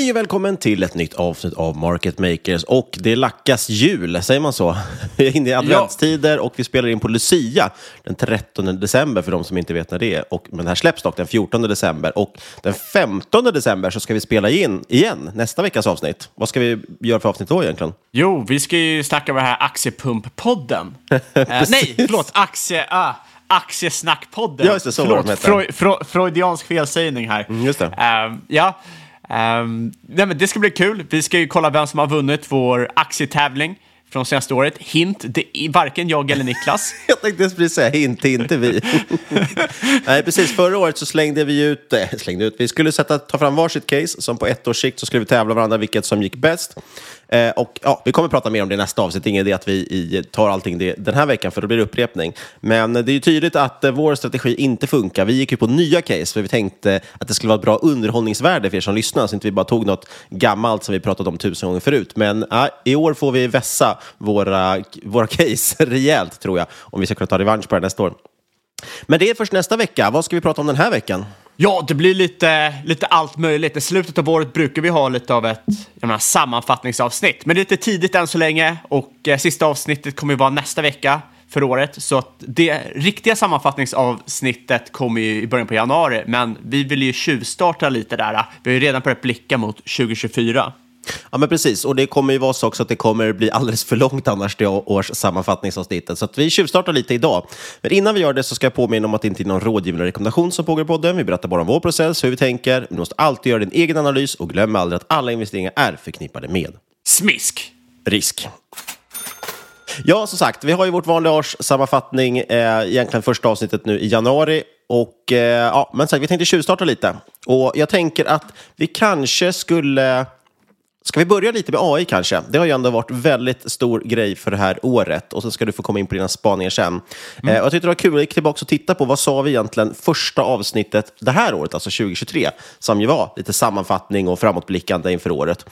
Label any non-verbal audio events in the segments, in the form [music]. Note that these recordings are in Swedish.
Hej och välkommen till ett nytt avsnitt av Market Makers och det lackas jul, säger man så? [laughs] Vi är inne i adventstider och vi spelar in på Lucia den 13 december för de som inte vet när det är. Och, men det här släpps dock den 14 december och den 15 december så ska vi spela in igen nästa veckas avsnitt. Vad ska vi göra för avsnitt då egentligen? Jo, vi ska ju snacka om den här aktiepumppodden. [laughs] eh, nej, förlåt, aktie... Ah. Aktiesnackpodden. Ja, just det, så Förlåt, Freu, freudiansk felsägning här. Mm, just det. Um, ja, um, nej, men det ska bli kul. Vi ska ju kolla vem som har vunnit vår aktietävling från senaste året. Hint, det är varken jag eller Niklas. [laughs] jag tänkte precis säga hint, inte vi. [laughs] Nej, precis. Förra året så slängde vi ut, äh, slängde ut, vi skulle sätta, ta fram varsitt case som på ett års sikt så skulle vi tävla varandra vilket som gick bäst. Eh, och ja, Vi kommer prata mer om det i nästa avsnitt. Ingen idé att vi i, tar allting det, den här veckan för då blir det upprepning. Men det är ju tydligt att eh, vår strategi inte funkar. Vi gick ju på nya case för vi tänkte att det skulle vara ett bra underhållningsvärde för er som lyssnar så inte vi bara tog något gammalt som vi pratat om tusen gånger förut. Men eh, i år får vi vässa våra, våra case [laughs] rejält tror jag om vi ska kunna ta revansch på det nästa år. Men det är först nästa vecka. Vad ska vi prata om den här veckan? Ja, det blir lite, lite allt möjligt. I slutet av året brukar vi ha lite av ett jag menar, sammanfattningsavsnitt. Men det är lite tidigt än så länge och eh, sista avsnittet kommer ju vara nästa vecka för året. Så att det riktiga sammanfattningsavsnittet kommer ju i början på januari. Men vi vill ju tjuvstarta lite där. Vi har ju redan börjat blicka mot 2024. Ja, men precis. Och det kommer ju vara så också att det kommer bli alldeles för långt annars det års sammanfattningsavsnittet. Så vi tjuvstartar lite idag. Men innan vi gör det så ska jag påminna om att det inte är någon rådgivande rekommendation som pågår i podden. Vi berättar bara om vår process, hur vi tänker. Du måste alltid göra din egen analys och glöm aldrig att alla investeringar är förknippade med smisk. Risk. Ja, som sagt, vi har ju vårt vanliga års sammanfattning, eh, egentligen första avsnittet nu i januari. Och, eh, ja, men sagt, vi tänkte tjuvstarta lite. Och jag tänker att vi kanske skulle Ska vi börja lite med AI kanske? Det har ju ändå varit väldigt stor grej för det här året och så ska du få komma in på dina spaningar sen. Mm. Eh, jag tyckte det var kul, jag gick tillbaka och titta på vad sa vi egentligen första avsnittet det här året, alltså 2023, som ju var lite sammanfattning och framåtblickande inför året.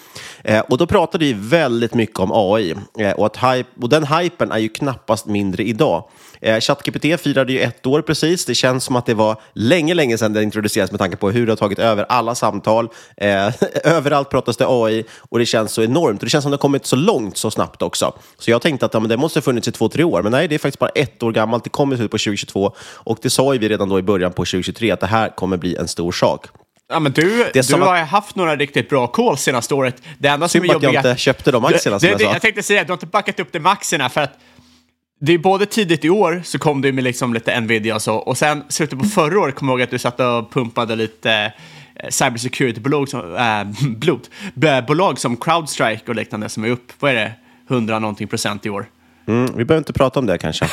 Eh, och då pratade vi väldigt mycket om AI eh, och, att hype, och den hypen är ju knappast mindre idag. Eh, ChatGPT firade ju ett år precis. Det känns som att det var länge, länge sedan det introducerades med tanke på hur det har tagit över alla samtal. Eh, [laughs] överallt pratas det AI och det känns så enormt. Och det känns som att det har kommit så långt så snabbt också. Så jag tänkte att ja, men det måste ha funnits i två, tre år. Men nej, det är faktiskt bara ett år gammalt. Det kommer ut på 2022 och det sa ju vi redan då i början på 2023 att det här kommer bli en stor sak. Ja, men du, du har att... haft några riktigt bra calls senaste året. Det enda som är jobbigt... att jag inte köpte de aktierna som det, jag sa. Jag tänkte säga, du har inte backat upp det med aktierna för att det är både tidigt i år så kom du med liksom lite Nvidia och så och sen slutet på förra året kommer jag ihåg att du satt och pumpade lite eh, cybersecurity-bolag som, äh, [laughs] blod, eh, bolag som Crowdstrike och liknande som är upp, vad är det, 100 någonting procent i år. Mm, vi behöver inte prata om det kanske.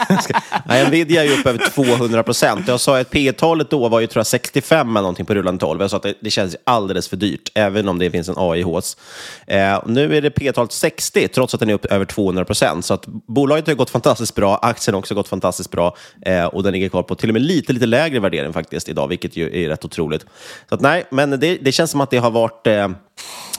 [laughs] Nej, Nvidia är ju upp över 200 procent. Jag sa att P talet då var ju tror jag 65 eller någonting på rullande 12. Jag sa att det, det känns alldeles för dyrt, även om det finns en AI hos. Eh, nu är det P talet 60, trots att den är upp över 200 procent. Så att bolaget har gått fantastiskt bra, aktien har också gått fantastiskt bra eh, och den ligger kvar på till och med lite, lite lägre värdering faktiskt idag, vilket ju är rätt otroligt. Så att, nej, men det, det känns som att det har varit eh,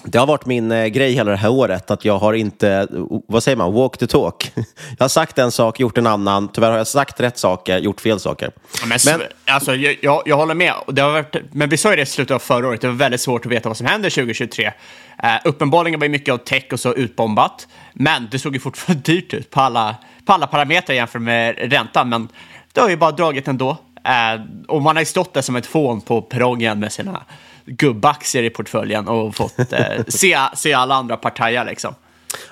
det har varit min eh, grej hela det här året, att jag har inte, vad säger man, walk the talk. [laughs] Jag har sagt en sak, gjort en annan. Tyvärr har jag sagt rätt saker, gjort fel saker. Men, men alltså, jag, jag, jag, håller med. Det har varit, men vi sa ju det i slutet av förra året, det var väldigt svårt att veta vad som händer 2023. Uh, eh, uppenbarligen var ju mycket av tech och så utbombat, men det såg ju fortfarande [laughs] dyrt ut på alla, på alla parametrar jämfört med räntan. Men det har ju bara dragit ändå. Uh, och man har ju stått där som ett fån på perrongen med sina gubbaktier i portföljen och fått eh, se, se alla andra partaja liksom.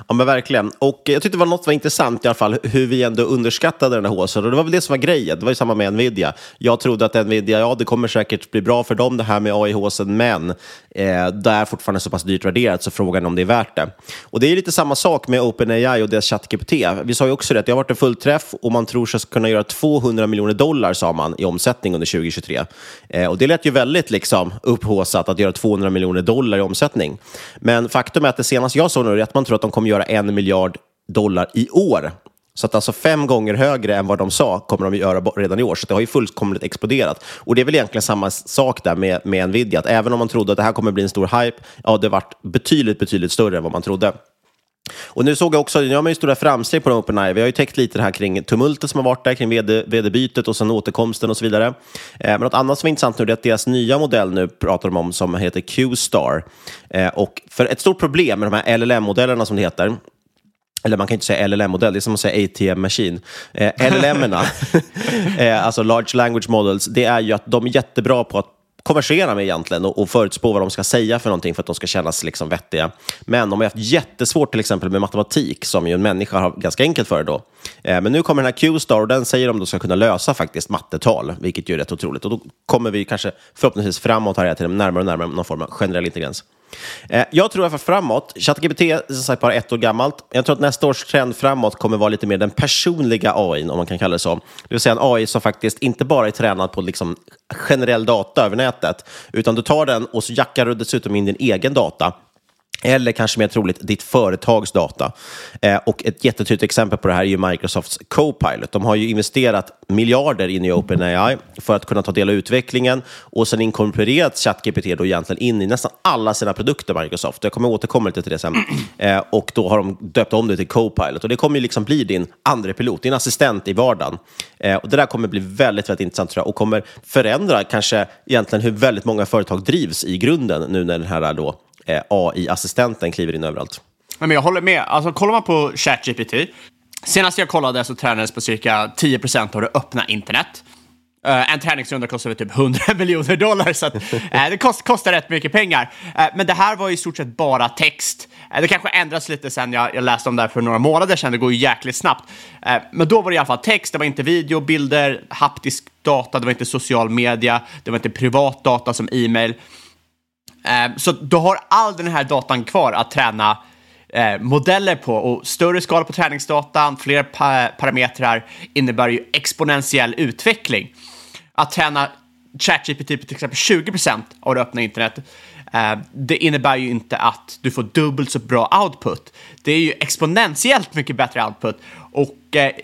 Ja, men verkligen. Och jag tyckte det var något var intressant i alla fall, hur vi ändå underskattade den här håsen. Och det var väl det som var grejen. Det var ju samma med Nvidia. Jag trodde att Nvidia, ja, det kommer säkert bli bra för dem det här med AI-håsen, men eh, det är fortfarande så pass dyrt värderat, så frågan är om det är värt det. Och det är lite samma sak med OpenAI och deras ChatGPT. Vi sa ju också det, att det har varit en fullträff och man tror sig kunna göra 200 miljoner dollar, sa man, i omsättning under 2023. Eh, och det lät ju väldigt liksom upphåsat att göra 200 miljoner dollar i omsättning. Men faktum är att det senaste jag såg nu är att man tror att de kommer göra en miljard dollar i år. Så att alltså fem gånger högre än vad de sa kommer de göra redan i år. Så det har ju fullkomligt exploderat. Och det är väl egentligen samma sak där med, med Nvidia. Att även om man trodde att det här kommer bli en stor hype, ja, det varit betydligt, betydligt större än vad man trodde. Och nu såg jag också, nu har man ju stora framsteg på OpenAI. Vi har ju täckt lite det här kring tumultet som har varit där, kring vd-bytet och sen återkomsten och så vidare. Eh, men något annat som är intressant nu är att deras nya modell nu pratar de om som heter Q-star. Eh, och för ett stort problem med de här LLM-modellerna som det heter, eller man kan inte säga LLM-modell, det är som att säga ATM-maskin. Eh, LLM-erna, [laughs] eh, alltså Large Language Models, det är ju att de är jättebra på att konversera med egentligen och, och förutspå vad de ska säga för någonting för att de ska kännas liksom vettiga. Men de har haft jättesvårt till exempel med matematik som ju en människa har ganska enkelt för då. Eh, men nu kommer den här Q-star och den säger de då ska kunna lösa faktiskt mattetal, vilket ju är rätt otroligt. Och då kommer vi kanske förhoppningsvis framåt här till närmare och närmare någon form av generell intelligens. Eh, jag tror i alla fall framåt, ChatGPT är som sagt bara ett år gammalt. Jag tror att nästa års trend framåt kommer vara lite mer den personliga AI, om man kan kalla det så. Det vill säga en AI som faktiskt inte bara är tränad på liksom generell data över nätet, utan du tar den och så jackar du dessutom in din egen data eller kanske mer troligt ditt företags data. Eh, och ett jättetydligt exempel på det här är ju Microsofts Copilot. De har ju investerat miljarder in i OpenAI för att kunna ta del av utvecklingen och sen inkorporerat ChatGPT då egentligen in i nästan alla sina produkter, Microsoft. Jag kommer återkomma lite till det sen. Eh, och då har de döpt om det till Copilot och det kommer ju liksom bli din andra pilot, din assistent i vardagen. Eh, och det där kommer bli väldigt, väldigt intressant tror jag och kommer förändra kanske egentligen hur väldigt många företag drivs i grunden nu när den här då eh, AI-assistenten kliver in överallt. Men jag håller med. Alltså, kollar man på ChatGPT, senast jag kollade så tränades på cirka 10 av det öppna internet. Uh, en träningsrunda kostar typ 100 [laughs] miljoner dollar, så att, uh, [laughs] det kost, kostar rätt mycket pengar. Uh, men det här var i stort sett bara text. det kanske ändras lite sen jag, jag läste om det här för några månader sedan, det går ju jäkligt snabbt. men då var det i alla fall text, det var inte video, bilder, haptisk data, det var inte social media, det var inte privat data som e-mail. Eh, så du har all den här datan kvar att träna eh, modeller på och större skala på träningsdatan, fler pa parametrar innebär ju exponentiell utveckling. Att träna ChatGPT på till exempel 20% av det öppna internet, eh, det innebär ju inte att du får dubbelt så bra output. Det är ju exponentiellt mycket bättre output. Och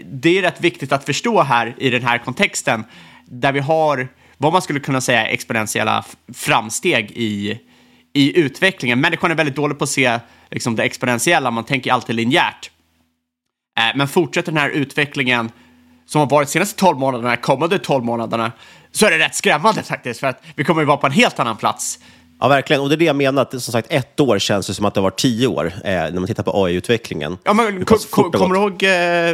det är rätt viktigt att förstå här i den här kontexten, där vi har vad man skulle kunna säga är exponentiella framsteg i, i utvecklingen. Människan är väldigt dålig på att se liksom, det exponentiella, man tänker alltid linjärt. Eh, men fortsätter den här utvecklingen som har varit de senaste 12 månaderna, kommande 12 månaderna, så är det rätt skrämmande faktiskt, för att vi kommer ju vara på en helt annan plats. Ja, verkligen. Och det är det jag menar, att som sagt ett år känns det som att det var tio år eh, när man tittar på AI-utvecklingen. Ja, men kom, kom, kommer du ihåg, eh,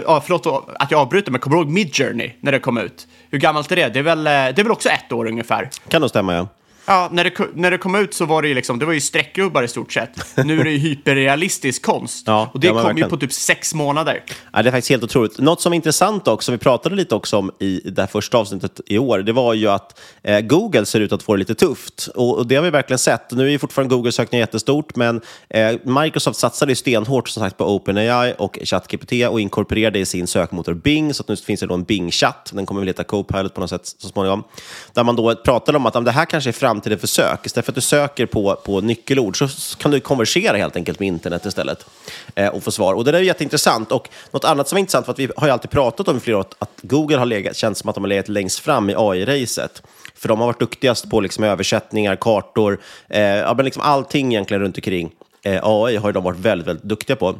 ja, förlåt att jag avbryter, men kommer du ihåg Midjourney när det kom ut? Hur gammalt är det? Det är väl, eh, det är väl också ett år ungefär? Kan nog stämma, ja. Ja, när det, när det kom ut så var det ju liksom, det var ju streckgubbar i stort sett. Nu är det ju [laughs] hyperrealistisk konst. Ja, och det ja, kom ju på typ sex månader. Ja, det är faktiskt helt otroligt. Något som är intressant också, vi pratade lite också om i det här första avsnittet i år, det var ju att eh, Google ser ut att få det lite tufft. Och, och det har vi verkligen sett. Nu är ju fortfarande Google-sökningen jättestort, men eh, Microsoft satsade ju stenhårt som sagt på OpenAI och ChatGPT och inkorporerade i sin sökmotor Bing, så att nu finns det då en Bing-chatt, den kommer väl heta Copilot på något sätt så småningom, där man då pratade om att om det här kanske är framtiden för sök Istället för att du söker på, på nyckelord så kan du konversera helt enkelt med internet istället eh, och få svar. Och det där är jätteintressant. Och något annat som är intressant, för att vi har ju alltid pratat om i flera år att Google har legat, känns som att de har legat längst fram i AI-racet. För de har varit duktigast på liksom översättningar, kartor, eh, ja, men liksom allting egentligen runt omkring. Eh, AI har de varit väldigt, väldigt duktiga på.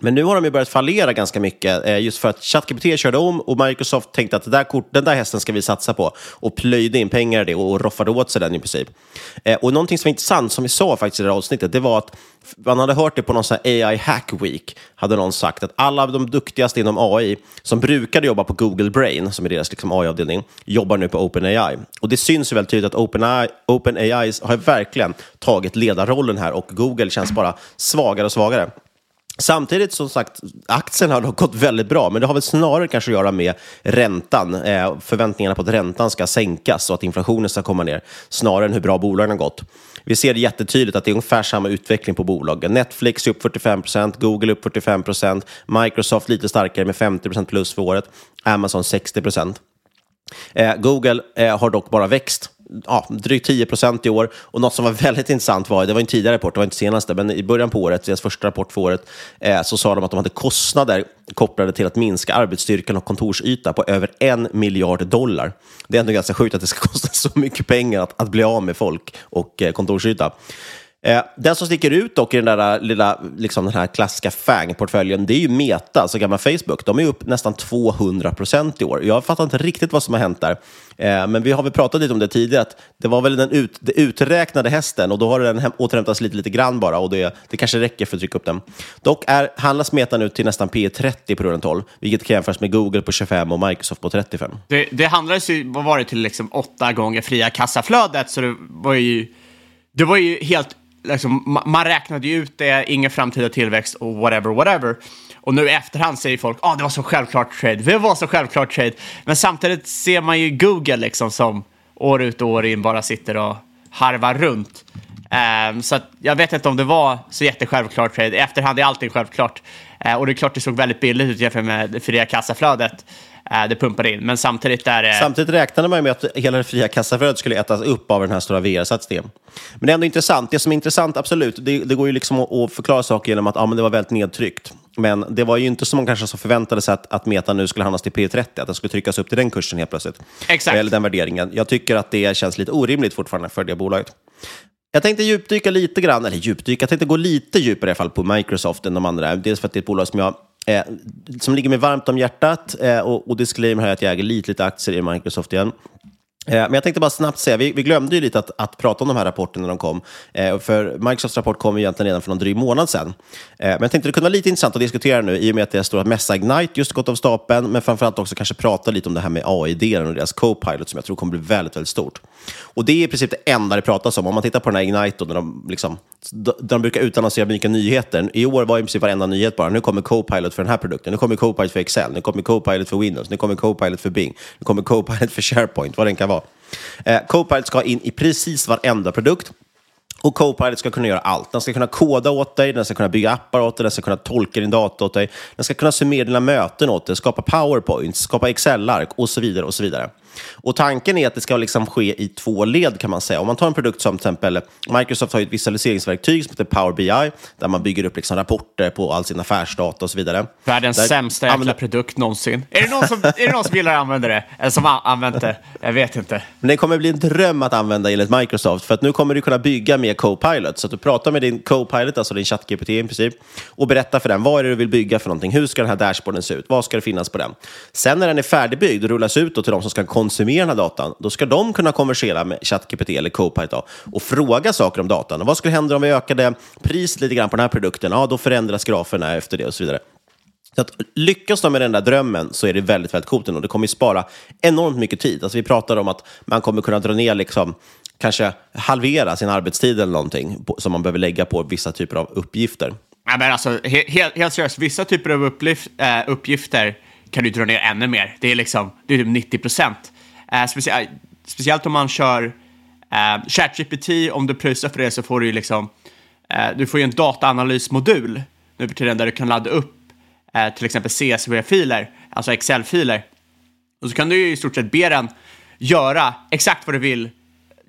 Men nu har de ju börjat fallera ganska mycket, eh, just för att ChatGPT körde om och Microsoft tänkte att det där kort, den där hästen ska vi satsa på och plöjde in pengar i det och roffade åt sig den i princip. Eh, och någonting som var intressant, som vi sa faktiskt i det här avsnittet, det var att man hade hört det på någon sån AI Hack Week, hade någon sagt att alla de duktigaste inom AI som brukade jobba på Google Brain, som är deras liksom AI-avdelning, jobbar nu på OpenAI. Och det syns ju väldigt tydligt att OpenAI, OpenAI har verkligen tagit ledarrollen här och Google känns bara svagare och svagare. Samtidigt som sagt, aktien har gått väldigt bra, men det har väl snarare kanske att göra med räntan. Eh, förväntningarna på att räntan ska sänkas och att inflationen ska komma ner, snarare än hur bra bolagen har gått. Vi ser det jättetydligt att det är ungefär samma utveckling på bolagen. Netflix är upp 45% Google upp 45% Microsoft lite starkare med 50 plus för året, Amazon 60 Eh, Google eh, har dock bara växt ja, drygt 10 procent i år. Och något som var [laughs] väldigt intressant var, det var en tidigare rapport, det var inte senaste, men i början på året, deras första rapport för året, eh, så sa de att de hade kostnader kopplade till att minska arbetsstyrkan och kontorsyta på över en miljard dollar. Det är ändå ganska sjukt att det ska [laughs] kosta så mycket pengar att, att bli av med folk och eh, kontorsyta. Eh, den som sticker ut dock i den där eh, lilla, liksom den här klassiska FANG-portföljen, det är ju Meta, alltså gamla Facebook. De är upp nästan 200 procent i år. Jag fattar inte riktigt vad som har hänt där. Eh, men vi har väl pratat lite om det tidigare, att det var väl den ut, det uträknade hästen och då har den återhämtats lite, lite grann bara och det, det kanske räcker för att trycka upp den. Dock är, handlas Meta nu till nästan P 30 på rullen 12, vilket kan jämföras med Google på 25 och Microsoft på 35. Det, det handlades ju, vad var det, till liksom åtta gånger fria kassaflödet, så det var ju, det var ju helt liksom, man räknade ju ut det, ingen framtida tillväxt och whatever, whatever. Och nu i efterhand säger folk att ah, det var så självklart trade, det var så självklart trade. Men samtidigt ser man ju Google liksom som år ut och år in bara sitter och harvar runt. Um, så jag vet inte om det var så jättesjälvklart trade. I efterhand är allting självklart. Uh, och det är klart det såg väldigt billigt ut jämfört med det fria kassaflödet. Eh, det pumpade in. Men samtidigt är det... Samtidigt räknade man med att hela det fria kassaflödet skulle ätas upp av den här stora VR-satsningen. Men det är ändå intressant. Det som är intressant, absolut, det, det går ju liksom att, förklara saker genom att ja, men det var väldigt nedtryckt. Men det var ju inte som man kanske så förväntade sig att, att Meta nu skulle handlas till P30, att den skulle tryckas upp till den kursen helt plötsligt. Exakt. Eller den värderingen. Jag tycker att det känns lite orimligt fortfarande för det bolaget. Jag tänkte djupdyka lite grann, eller djupdyka, jag tänkte gå lite djupare i alla fall på Microsoft än de andra. Dels för att det är ett bolag som jag eh, som ligger mig varmt om hjärtat. Eh, och, och disclaimer här att jag äger lite, lite aktier i Microsoft igen. Eh, men jag tänkte bara snabbt säga, vi, vi glömde ju lite att, att, prata om de här rapporterna när de kom. Eh, för Microsofts rapport kom egentligen redan för någon dryg månad sedan. Eh, men jag tänkte det kunde vara lite intressant att diskutera nu i och med att det står att Mässa Ignite just gått av stapeln, men framförallt också kanske prata lite om det här med AI-delen och deras Copilot som jag tror kommer bli väldigt, väldigt stort. Och det är i princip det enda det pratas om. Om man tittar på den här Ignite, när de, liksom, de brukar utannonsera vilka nyheter. I år var i princip varenda nyhet bara, nu kommer Copilot för den här produkten, nu kommer Copilot för Excel, nu kommer Copilot för Windows, nu kommer Copilot för Bing, nu kommer Copilot för SharePoint, vad den kan vara. Eh, Copilot ska in i precis varenda produkt. Och Copilot ska kunna göra allt. Den ska kunna koda åt dig, den ska kunna bygga appar åt dig, den ska kunna tolka din data åt dig, den ska kunna summera dina möten åt dig, skapa powerpoints, skapa Excel-ark och så vidare. och så vidare. Och tanken är att det ska liksom ske i två led kan man säga. Om man tar en produkt som till exempel, Microsoft har ett visualiseringsverktyg som heter Power BI, där man bygger upp liksom rapporter på all sin affärsdata och så vidare. Världens där, sämsta jäkla använder... produkt någonsin. Är det, någon som, är det någon som gillar att använda det? Eller som har använt det? Jag vet inte. Men det kommer bli en dröm att använda enligt Microsoft, för att nu kommer du kunna bygga med Copilot. Så att du pratar med din Copilot, alltså din ChatGPT i princip, och berättar för den, vad är det du vill bygga för någonting? Hur ska den här dashboarden se ut? Vad ska det finnas på den? Sen när den är färdigbyggd och rullas ut till de som ska konsumera den här datan, då ska de kunna konversera med ChatGPT eller Copilot då, och fråga saker om datan. Och vad skulle hända om vi ökade priset lite grann på den här produkten? Ja, då förändras graferna efter det och så vidare. Så att lyckas de med den där drömmen så är det väldigt, väldigt coolt ändå. det kommer ju spara enormt mycket tid. Alltså vi pratar om att man kommer kunna dra ner, liksom, kanske halvera sin arbetstid eller någonting som man behöver lägga på vissa typer av uppgifter. Ja, men alltså, helt, helt seriöst, vissa typer av uppgift, äh, eh, uppgifter kan du dra ner ännu mer. Det är liksom det är typ 90 procent. Eh, äh, specie speciellt om man kör äh, ChatGPT, om du pröjsar för det så får du ju liksom, äh, du får ju en dataanalysmodul nu för tiden där du kan ladda upp äh, till exempel CSV-filer, alltså Excel-filer. Och så kan du ju i stort sett be den göra exakt vad du vill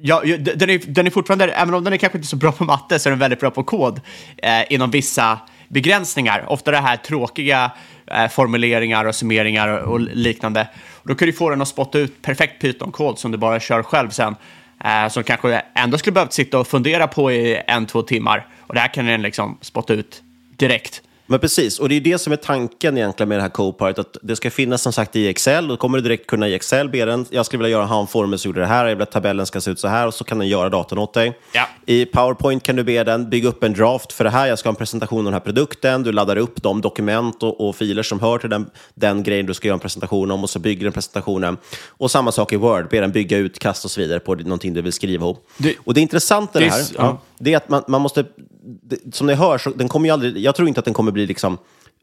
Ja, den, är, den är fortfarande, även om den är kanske inte så bra på matte, så är den väldigt bra på kod eh, inom vissa begränsningar. Ofta det här tråkiga eh, formuleringar och summeringar och, och, liknande. Och då kan du få den att spotta ut perfekt Python-kod som du bara kör själv sen. Eh, som kanske ändå skulle behövt sitta och fundera på i en, två timmar. Och det här kan den liksom spotta ut direkt. Men precis, och det är det som är tanken egentligen med det här Copilot, att det ska finnas som sagt i Excel, då kommer du direkt kunna i Excel be den, jag skulle vilja göra en formel så gjorde det här, jag vill att tabellen ska se ut så här, och så kan den göra datorn åt dig. Ja. I PowerPoint kan du be den bygga upp en draft för det här, jag ska ha en presentation av den här produkten, du laddar upp de dokument och, och filer som hör till den, den grejen du ska göra en presentation om, och så bygger den presentationen. Och samma sak i Word, be den bygga utkast och så vidare på någonting du vill skriva ihop. Det, och det intressanta det, det här, ja. det är att man, man måste det, som ni hör, så den kommer ju aldrig, jag tror inte att den kommer bli liksom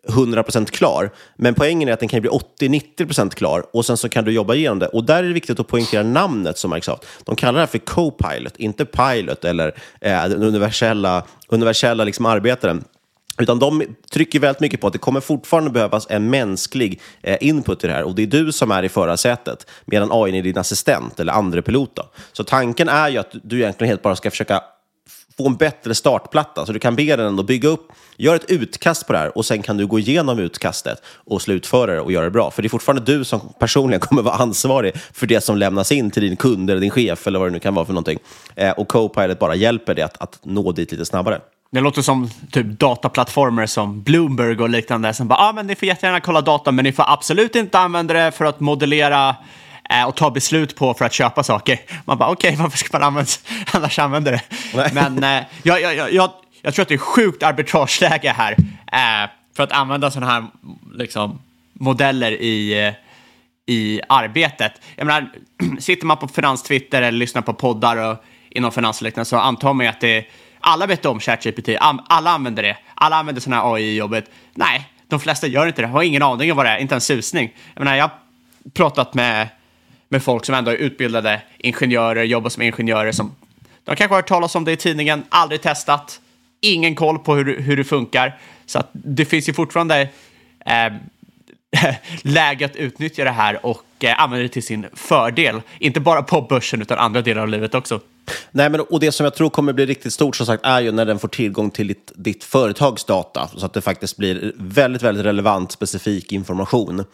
100% klar. Men poängen är att den kan bli 80-90% klar och sen så kan du jobba igenom det. Och där är det viktigt att poängtera namnet som Microsoft. De kallar det här för Copilot, inte Pilot eller eh, den universella, universella liksom arbetaren. Utan de trycker väldigt mycket på att det kommer fortfarande behövas en mänsklig eh, input i det här. Och det är du som är i förarsätet, medan AI är din assistent eller andre pilot. Så tanken är ju att du egentligen helt bara ska försöka få en bättre startplatta. Så du kan be den ändå bygga upp, gör ett utkast på det här och sen kan du gå igenom utkastet och slutföra det och göra det bra. För det är fortfarande du som personligen [laughs] kommer vara ansvarig för det som lämnas in till din kund eller din chef eller vad det nu kan vara för någonting. Eh, och Copilot bara hjälper dig att, att nå dit lite snabbare. Det låter som typ dataplattformar som Bloomberg och liknande som bara, ja ah, men ni får jättegärna kolla data, men ni får absolut inte använda det för att modellera och ta beslut på för att köpa saker. Man bara, okej, okay, varför ska man använda, [laughs] annars använda det? Nej. Men eh, jag, jag, jag, jag tror att det är sjukt arbitrageläge här eh, för att använda sådana här liksom, modeller i, eh, i arbetet. Jag menar, [clears throat] sitter man på finanstwitter eller lyssnar på poddar och inom finansliknande så antar man ju att det alla vet om ChatGPT, alla använder det, alla använder sådana här AI i jobbet. Nej, de flesta gör inte det, har ingen aning om vad det är, inte en susning. Jag menar, jag har pratat med med folk som ändå är utbildade ingenjörer, jobbar som ingenjörer. Som, de kanske har hört talas om det i tidningen, aldrig testat, ingen koll på hur, hur det funkar. Så att det finns ju fortfarande eh, [laughs] läge att utnyttja det här och eh, använda det till sin fördel. Inte bara på börsen utan andra delar av livet också. Nej, men, och det som jag tror kommer bli riktigt stort som sagt är ju när den får tillgång till ditt, ditt företags data så att det faktiskt blir väldigt, väldigt relevant specifik information.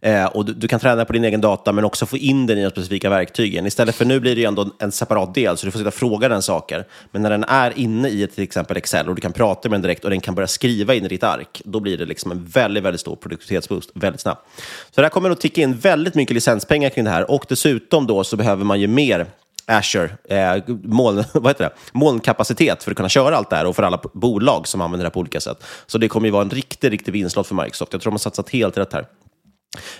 Eh, och du, du, kan träna på din egen data men också få in den i de specifika verktygen. Istället för nu blir det ju ändå en separat del så du får sitta och fråga den saker. Men när den är inne i till exempel Excel och du kan prata med den direkt och den kan börja skriva in i ditt ark, då blir det liksom en väldigt, väldigt stor produktivitetsboost väldigt snabbt. Så det kommer att ticka in väldigt mycket licenspengar kring det här och dessutom då så behöver man ju mer Azure, eh, moln, [laughs] vad heter det? molnkapacitet för att kunna köra allt det här och för alla bolag som använder det här på olika sätt. Så det kommer ju vara en riktig, riktig vinstlott för Microsoft. Jag tror de har satsat helt rätt här.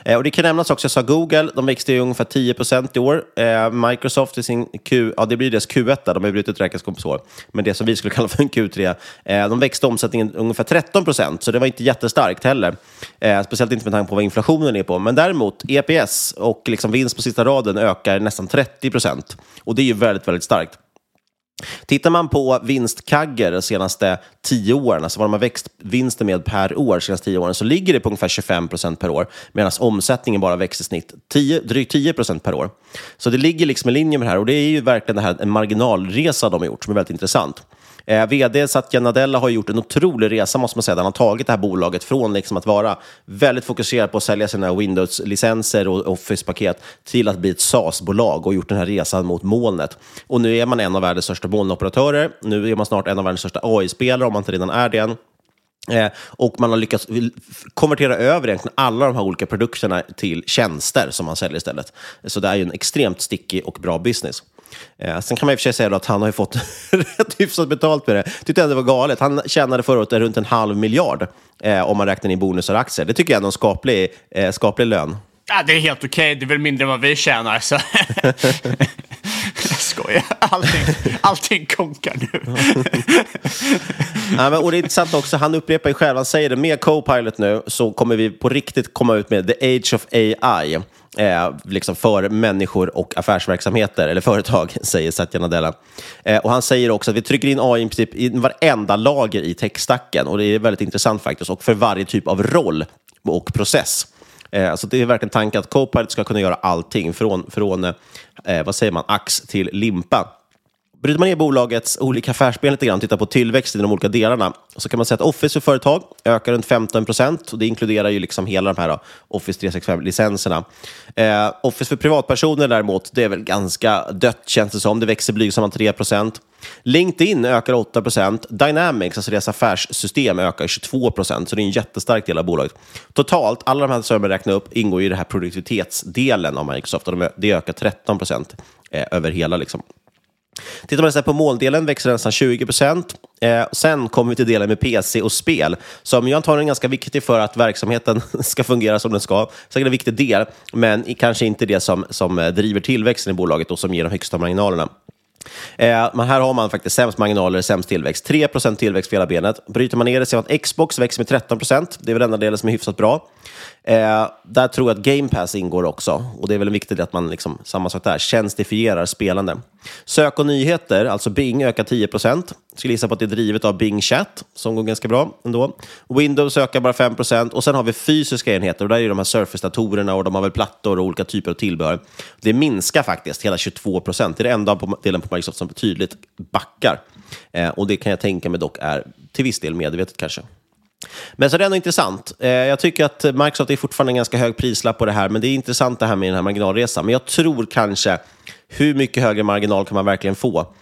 Eh, och det kan nämnas också, jag sa Google, de växte ju ungefär 10% i år. Eh, Microsoft i sin Q, ja det blir deras Q1, de har brutit räkenskapsår, men det som vi skulle [laughs] kalla för en Q3. Eh, de växte omsättningen ungefär 13% så det var inte jättestarkt heller. Eh, speciellt inte med tanke på vad inflationen är på. Men däremot, EPS och liksom vinst på sista raden ökar nästan 30% och det är ju väldigt, väldigt starkt. Tittar man på vinstkagger de senaste tio åren, alltså vad de har växt vinsten med per år de senaste tio åren, så ligger det på ungefär 25 procent per år, medan omsättningen bara växer i snitt 10, drygt 10 procent per år. Så det ligger liksom i linje med det här och det är ju verkligen det här, en marginalresa de har gjort som är väldigt intressant. Eh, VD Satya Nadella har gjort en otrolig resa måste man säga. Han har tagit det här bolaget från liksom att vara väldigt fokuserad på att sälja sina Windows-licenser och Office-paket till att bli ett SaaS-bolag och gjort den här resan mot molnet. Och nu är man en av världens största molnoperatörer. Nu är man snart en av världens största AI-spelare om man inte redan är det än. Eh, och man har lyckats konvertera över egentligen alla de här olika produkterna till tjänster som man säljer istället. Så det är ju en extremt stickig och bra business. Eh, sen kan man i och för sig säga att han har ju fått [laughs] rätt hyfsat betalt med det. Tyckte ändå det var galet. Han tjänade förra året runt en halv miljard eh, om man räknar in bonusar och aktier. Det tycker jag är en skaplig, eh, skaplig lön. Ja, det är helt okej. Okay. Det är väl mindre än vad vi tjänar. Så. [laughs] [laughs] skoj. [laughs] Allting, allting konkar nu. [laughs] ja, men, och det är intressant också, han upprepar ju själv, han säger det, med Copilot nu så kommer vi på riktigt komma ut med the age of AI eh, liksom för människor och affärsverksamheter, eller företag, [laughs] säger Satya Nadella. Eh, och han säger också att vi trycker in AI i princip i varenda lager i techstacken och det är väldigt intressant faktiskt, och för varje typ av roll och process. Eh, så det är verkligen tanken att Copilot ska kunna göra allting från, från eh, vad säger man, ax till limpa. Bryter man ner bolagets olika affärsben lite grann, tittar på tillväxten i de olika delarna, så kan man säga att Office för företag ökar runt 15 procent. Det inkluderar ju liksom hela de här då, Office 365-licenserna. Eh, Office för privatpersoner däremot, det är väl ganska dött känns det som. Det växer blygsamma 3 procent. LinkedIn ökar 8 procent. Dynamics, alltså deras affärssystem, ökar 22 procent. Så det är en jättestark del av bolaget. Totalt, alla de här som jag räknar upp, ingår i den här produktivitetsdelen av Microsoft. Och det ökar 13 procent eh, över hela liksom, Tittar man på måldelen växer den nästan 20 procent. Eh, sen kommer vi till delen med PC och spel, som jag antagligen är ganska viktig för att verksamheten [laughs] ska fungera som den ska. Säkert en viktig del, men kanske inte det som, som eh, driver tillväxten i bolaget och som ger de högsta marginalerna. Eh, men här har man faktiskt sämst marginaler, sämst tillväxt. 3% tillväxt för hela benet. Bryter man ner det ser man att Xbox växer med 13% Det är väl den enda delen som är hyfsat bra. Eh, där tror jag att Game Pass ingår också. Och det är väl en viktig del att man, liksom, samma sak där, tjänstifierar spelande. Sök och nyheter, alltså Bing, ökar 10 Skulle gissa på att det är drivet av Bing Chat, som går ganska bra ändå. Windows ökar bara 5% och sen har vi fysiska enheter. Och där är de här Surface-datorerna och de har väl plattor och olika typer av tillbehör. Det minskar faktiskt hela 22 Det är den enda delen på Microsoft som tydligt backar. Eh, och det kan jag tänka mig dock är till viss del medvetet kanske. Men så det är ändå intressant. Eh, jag tycker att Microsoft är fortfarande en ganska hög prislapp på det här, men det är intressant det här med den här marginalresan. Men jag tror kanske, hur mycket högre marginal kan man verkligen få?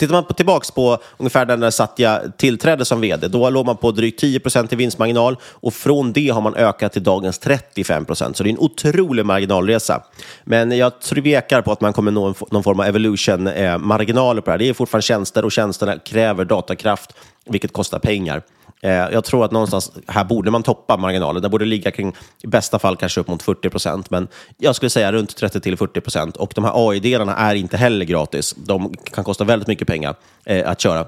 Tittar man på, tillbaks på ungefär när Satya tillträdde som vd, då låg man på drygt 10% i vinstmarginal och från det har man ökat till dagens 35% Så det är en otrolig marginalresa. Men jag tvekar på att man kommer nå någon form av evolution-marginaler eh, på det här. Det är fortfarande tjänster och tjänsterna kräver datakraft, vilket kostar pengar. Eh, jag tror att någonstans här borde man toppa marginalen. Den borde ligga kring, i bästa fall kanske upp mot 40 procent, men jag skulle säga runt 30 till 40 procent. Och de här AI-delarna är inte heller gratis. De kan kosta väldigt mycket pengar eh, att köra.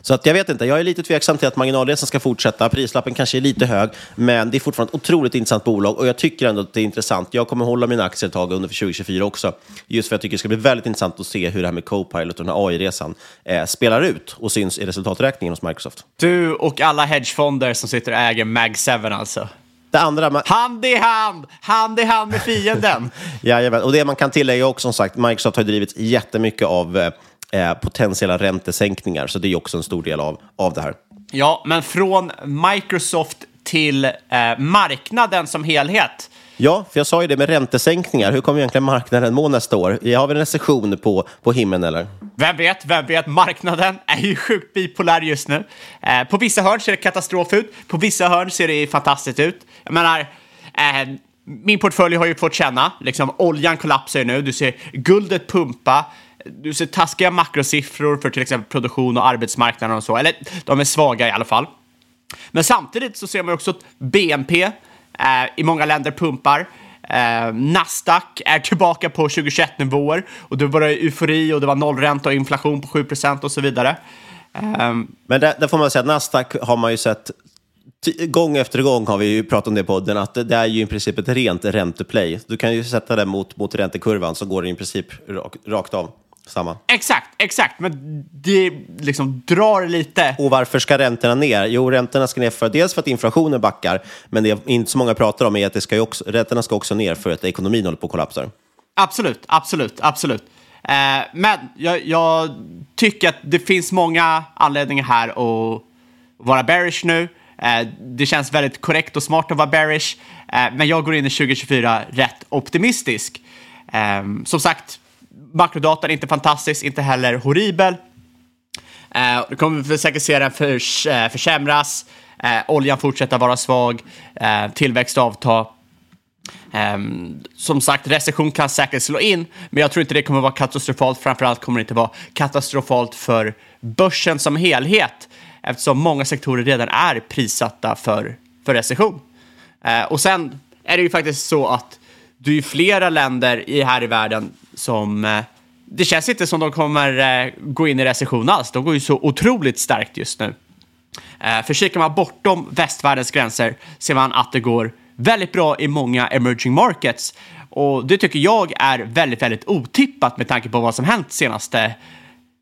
Så att jag vet inte, jag är lite tveksam till att marginalresan ska fortsätta. Prislappen kanske är lite hög, men det är fortfarande ett otroligt intressant bolag och jag tycker ändå att det är intressant. Jag kommer hålla mina aktier ett tag under 2024 också, just för att jag tycker det ska bli väldigt intressant att se hur det här med Copilot och den här AI-resan eh, spelar ut och syns i resultaträkningen hos Microsoft. Du och alla hedgefonder som sitter och äger Mag7 alltså. Det andra... Hand i hand! Hand i hand med fienden! [laughs] Jajamän, och det man kan tillägga också som sagt, Microsoft har drivits jättemycket av eh, eh, potentiella räntesänkningar. Så det är också en stor del av, av det här. Ja, men från Microsoft till eh, marknaden som helhet. Ja, för jag sa ju det med räntesänkningar. Hur kommer egentligen marknaden må nästa år? Har vi en recession på, på himlen eller? Vem vet, vem vet. Marknaden är ju sjukt bipolär just nu. Eh, på vissa hörn ser det katastrof ut, på vissa hörn ser det fantastiskt ut. Jag menar, eh, min portfölj har ju fått känna, liksom oljan kollapsar ju nu, du ser guldet pumpa, du ser taskiga makrosiffror för till exempel produktion och arbetsmarknaden och så. Eller de är svaga i alla fall. Men samtidigt så ser man också att BNP eh, i många länder pumpar. Eh, Nasdaq är tillbaka på 2021-nivåer och det var eufori och det var nollränta och inflation på 7% och så vidare. Eh, Men där, där, får man säga att Nasdaq har man ju sett Gång efter gång har vi ju pratat om det i podden, att det är ju i princip ett rent ränteplay. Du kan ju sätta det mot, mot räntekurvan så går det i princip rak, rakt av. Samma. Exakt, exakt. Men det liksom drar lite. Och varför ska räntorna ner? Jo, räntorna ska ner för dels för att inflationen backar, men det inte så många pratar om är att det ska också, räntorna ska också ner för att ekonomin håller på att kollapsa. Absolut, absolut, absolut. Eh, men jag, jag, tycker att det finns många anledningar här att vara bearish nu. Eh, det känns väldigt korrekt och smart att vara bearish, eh, men jag går in i 2024 rätt optimistisk. Eh, som sagt, makrodatan är inte fantastisk, inte heller horribel. Eh, då kommer vi säkert se den förs, eh, försämras. Eh, oljan fortsätter vara svag, eh, tillväxt avta. Ehm, som sagt, recession kan säkert slå in, men jag tror inte det kommer vara katastrofalt. Framförallt kommer det inte vara katastrofalt för börsen som helhet, eftersom många sektorer redan är prissatta för, för recession. Eh, och sen är det ju faktiskt så att det är ju flera länder i, här i världen som eh, det känns inte som de kommer eh, gå in i recession alls. De går ju så otroligt starkt just nu. Eh, för kikar man bortom västvärldens gränser ser man att det går väldigt bra i många emerging markets. Och det tycker jag är väldigt, väldigt otippat med tanke på vad som hänt senaste,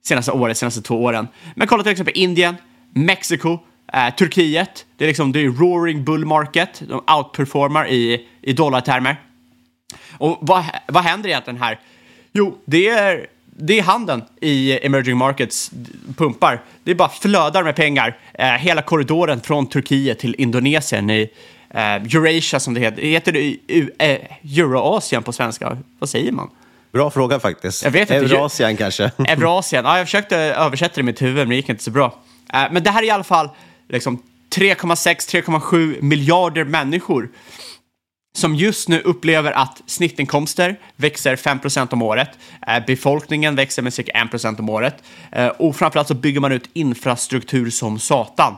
senaste året, senaste två åren. Men kolla till exempel Indien, Mexiko, eh, Turkiet. Det är liksom det är roaring bull market. De outperformar i, i dollartermer. Och vad, vad händer egentligen här? Jo, det är, det är handeln i emerging markets pumpar. Det är bara flödar med pengar. Eh, hela korridoren från Turkiet till Indonesien i Uh, Eurasia som det heter. Heter det uh, Euroasien på svenska? Vad säger man? Bra fråga faktiskt. Jag vet inte. Eurasien kanske? [laughs] Eurasien. Ja, jag försökte översätta det i mitt huvud, men det gick inte så bra. Uh, men det här är i alla fall liksom 3,6-3,7 miljarder människor som just nu upplever att snittinkomster växer 5% om året. Eh, befolkningen växer med cirka 1% om året. Eh, och framförallt så bygger man ut infrastruktur som satan.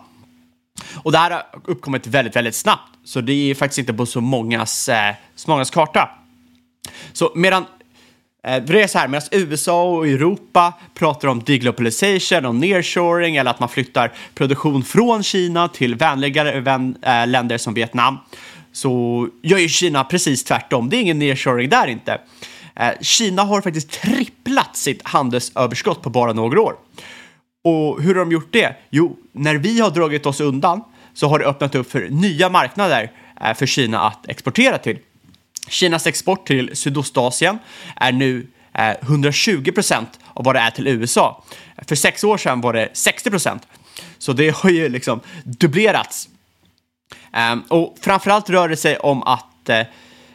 Och det här har uppkommit väldigt, väldigt snabbt, så det är faktiskt inte på så mångas, eh, så mångas karta. Så medan det är så här, medan USA och Europa pratar om deglobalisation och nearshoring eller att man flyttar produktion från Kina till vänligare vän, äh, länder som Vietnam så gör ju Kina precis tvärtom. Det är ingen nearshoring där inte. Eh, Kina har faktiskt tripplat sitt handelsöverskott på bara några år. Och hur har de gjort det? Jo, när vi har dragit oss undan så har det öppnat upp för nya marknader eh, för Kina att exportera till. Kinas export till Sydostasien är nu eh, 120 procent av vad det är till USA. För sex år sedan var det 60 procent. Så det har ju liksom dubblerats. Ehm, och framförallt rör det sig om att eh,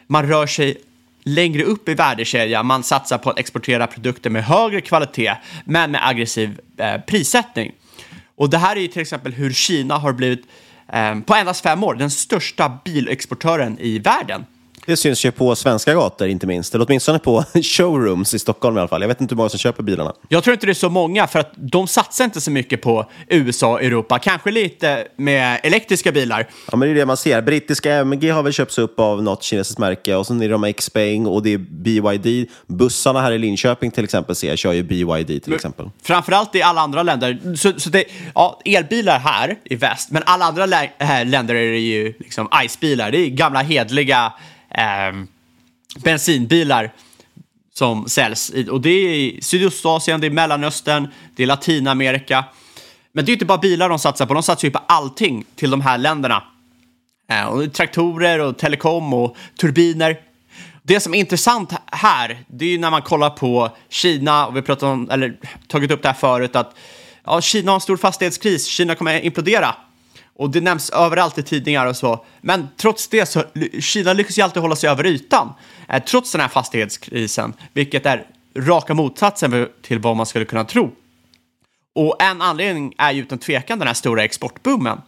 man rör sig längre upp i värdekedjan. Man satsar på att exportera produkter med högre kvalitet, men med aggressiv eh, prissättning. Och det här är ju till exempel hur Kina har blivit, ehm, på endast fem år, den största bilexportören i världen. Det syns ju på svenska gator inte minst, eller åtminstone på [laughs] showrooms i Stockholm i alla fall. Jag vet inte hur många som köper bilarna. Jag tror inte det är så många, för att de satsar inte så mycket på USA och Europa. Kanske lite med elektriska bilar. Ja, men det är det man ser. Brittiska MG har väl köpts upp av något kinesiskt märke och sen är det de Xpeng och det är BYD. Bussarna här i Linköping till exempel ser jag kör ju BYD till men, exempel. Framförallt i alla andra länder. Så, så det, ja, elbilar här i väst, men alla andra lä länder är det ju liksom ICE-bilar. Det är gamla hedliga eh, bensinbilar som säljs. Och det är i Sydostasien, det är Mellanöstern, det är Latinamerika. Men det är inte bara bilar de satsar på, de satsar ju på allting till de här länderna. Eh, och traktorer och telekom och turbiner. Det som är intressant här, det är ju när man kollar på Kina, och vi har om, eller tagit upp det här förut, att ja, Kina har en stor fastighetskris, Kina kommer att implodera. Och det nämns överallt i tidningar och så. Men trots det så Kina lyckas ju alltid hålla sig över ytan. Eh, trots den här fastighetskrisen, vilket är raka motsatsen till vad man skulle kunna tro. Och en anledning är ju utan tvekan den här stora exportboomen.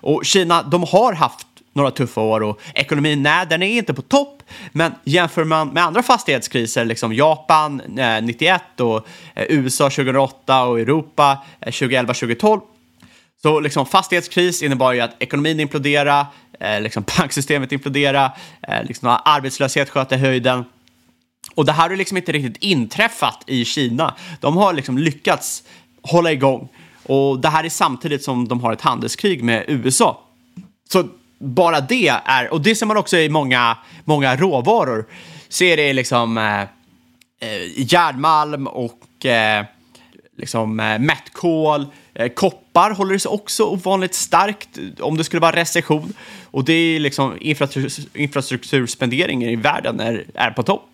Och Kina, de har haft några tuffa år och ekonomin, nej, den är inte på topp. Men jämför man med andra fastighetskriser, liksom Japan eh, 91 och eh, USA 2008 och Europa eh, 2011-2012, så liksom fastighetskris innebar ju att ekonomin imploderade, eh, liksom [laughs] banksystemet imploderade, eh, liksom arbetslöshet sköt i höjden. Och det här har liksom inte riktigt inträffat i Kina. De har liksom lyckats hålla igång. Och det här är samtidigt som de har ett handelskrig med USA. Så bara det är, och det ser man också i många, många råvaror, så är det liksom eh, eh järnmalm och och eh, liksom eh, mättkol. Eh, koppar håller sig också ovanligt starkt om det skulle vara recession. Och det är liksom infrastruktur, infrastrukturspenderingen i världen är, är på topp.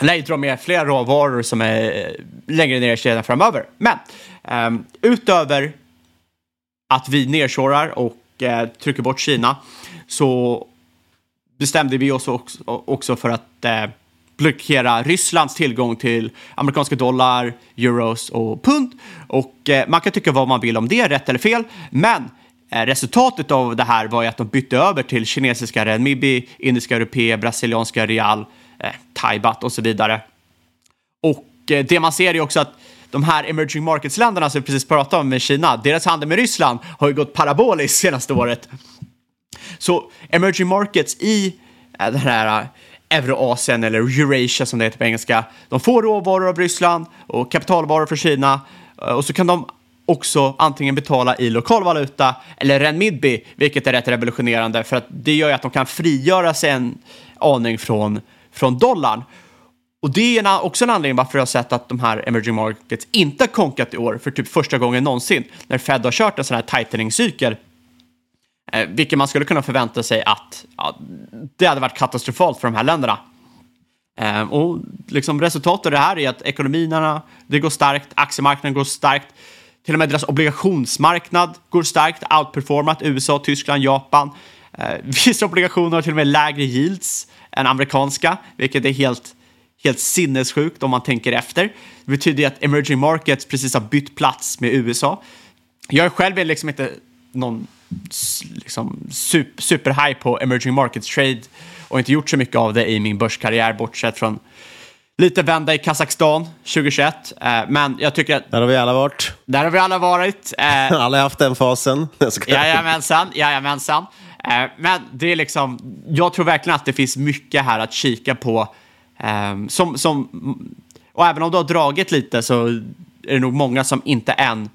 lär ju dra med flera råvaror som är längre ner i kedjan framöver. Men eh, utöver att vi nedshorar och eh, trycker bort Kina så bestämde vi oss också, också för att eh, blockera Rysslands tillgång till amerikanska dollar, euros och pund. Och eh, man kan tycka vad man vill om det, rätt eller fel, men eh, resultatet av det här var ju att de bytte över till kinesiska renminbi, indiska rupé, brasilianska real, eh, thaibat och så vidare. Och eh, det man ser är också att de här emerging markets-länderna som vi precis pratade om med Kina, deras handel med Ryssland har ju gått paraboliskt senaste året. Så emerging markets i eh, den här Euroasien eller Eurasia som det heter på engelska, de får råvaror av Ryssland och kapitalvaror från Kina eh, och så kan de också antingen betala i lokal valuta eller renminbi, vilket är rätt revolutionerande för att det gör ju att de kan frigöra sig en aning från, från dollarn. Och det är också en anledning varför jag har sett att de här emerging markets inte har konkat i år för typ första gången någonsin när Fed har kört en sån här tightening-cykel. Eh, vilket man skulle kunna förvänta sig att ja, det hade varit katastrofalt för de här länderna. Eh, och liksom resultatet av det här är att ekonomierna, det går starkt, aktiemarknaden går starkt, till och med deras obligationsmarknad går starkt, outperformat USA, Tyskland, Japan. Eh, [laughs] vissa obligationer har till och med lägre yields än amerikanska, vilket är helt helt sinnessjukt om man tänker efter. Det betyder att emerging markets precis har bytt plats med USA. Jag är själv liksom inte någon liksom, super, super på emerging markets trade och inte gjort så mycket av det i min börskarriär bortsett från lite vända i Kazakstan 2021. Eh, men jag tycker att... Där har vi alla varit. Där har vi alla varit. Eh, [laughs] alla har haft den fasen. [laughs] jajamensan, jajamensan. Eh, men det är liksom, jag tror verkligen att det finns mycket här att kika på Um, som, som, och även om du har dragit lite så är det nog många som inte än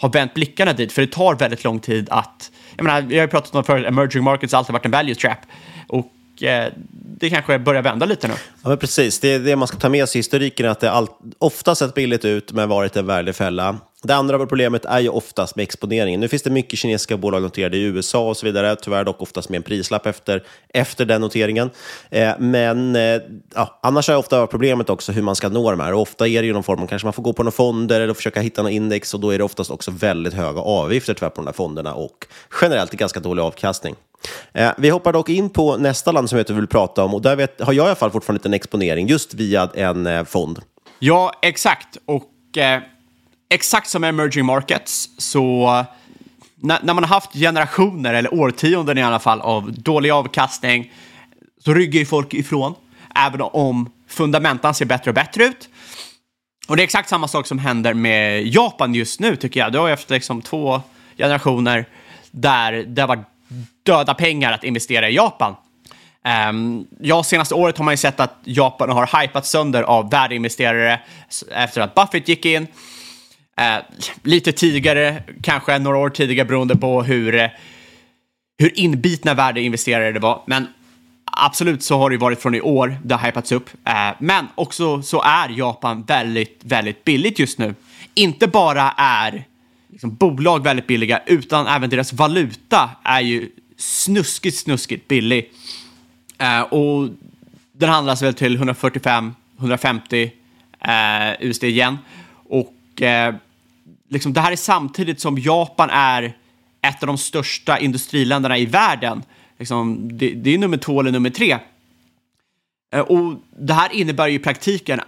har vänt blickarna dit, för det tar väldigt lång tid att... Jag menar, vi har ju pratat om för emerging markets har alltid varit en value trap. Och eh, det kanske börjar vända lite nu. Ja, men precis. Det är det man ska ta med sig i historiken, att det all, ofta sett billigt ut men varit en värdefälla. Det andra problemet är ju oftast med exponeringen. Nu finns det mycket kinesiska bolag noterade i USA och så vidare, tyvärr dock oftast med en prislapp efter, efter den noteringen. Eh, men eh, ja, annars är ofta problemet också hur man ska nå de här. Och ofta är det ju någon form, av kanske man får gå på några fonder eller försöka hitta något index och då är det oftast också väldigt höga avgifter tyvärr på de här fonderna och generellt ganska dålig avkastning. Eh, vi hoppar dock in på nästa land som jag vill prata om och där vet, har jag i alla fall fortfarande en exponering just via en eh, fond. Ja, exakt. Och eh, exakt som emerging markets så när, när, man har haft generationer eller årtionden i alla fall av dålig avkastning så ryggar ju folk ifrån, även om fundamentan ser bättre och bättre ut. Och det är exakt samma sak som händer med Japan just nu tycker jag. Du har ju liksom två generationer där det har varit döda pengar att investera i Japan. Um, ja, senaste året har man ju sett att Japan har hypat sönder av värdeinvesterare efter att Buffett gick in. Eh, lite tidigare, kanske några år tidigare beroende på hur, eh, hur inbitna värdeinvesterare det var. Men absolut så har det varit från i år det har hypats upp. Eh, men också så är Japan väldigt, väldigt billigt just nu. Inte bara är liksom, bolag väldigt billiga, utan även deras valuta är ju snuskigt, snuskigt billig. Eh, och den handlas väl till 145-150 eh, USD igen. Och Eh, liksom, det här är samtidigt som Japan är ett av de största industriländerna i världen. Liksom, det, det, är nummer två eller nummer tre. Eh, och det här innebär ju i praktiken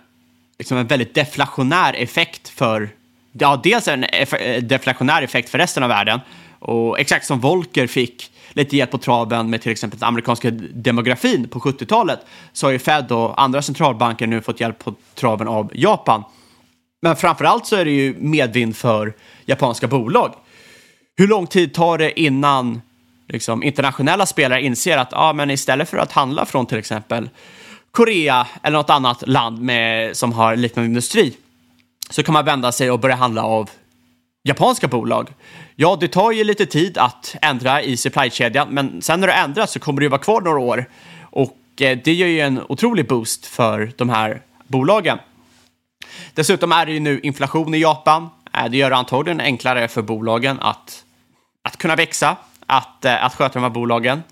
liksom, en väldigt deflationär effekt för ja, dels en eh, deflationär effekt för resten av världen och exakt som Volker fick lite hjälp på traven med till exempel den amerikanska demografin på 70-talet så har ju Fed och andra centralbanker nu fått hjälp på traven av Japan. Men framför allt så är det ju medvind för japanska bolag. Hur lång tid tar det innan liksom, internationella spelare inser att ah, men istället för att handla från till exempel Korea eller något annat land med, som har liknande industri så kan man vända sig och börja handla av japanska bolag. Ja, det tar ju lite tid att ändra i supply-kedjan, men sen när du ändras så kommer det ju vara kvar några år och eh, det ger ju en otrolig boost för de här bolagen. Dessutom är det ju nu inflation i Japan. Eh, det gör det antagligen enklare för bolagen att, att kunna växa, att, eh, att sköta de här bolagen.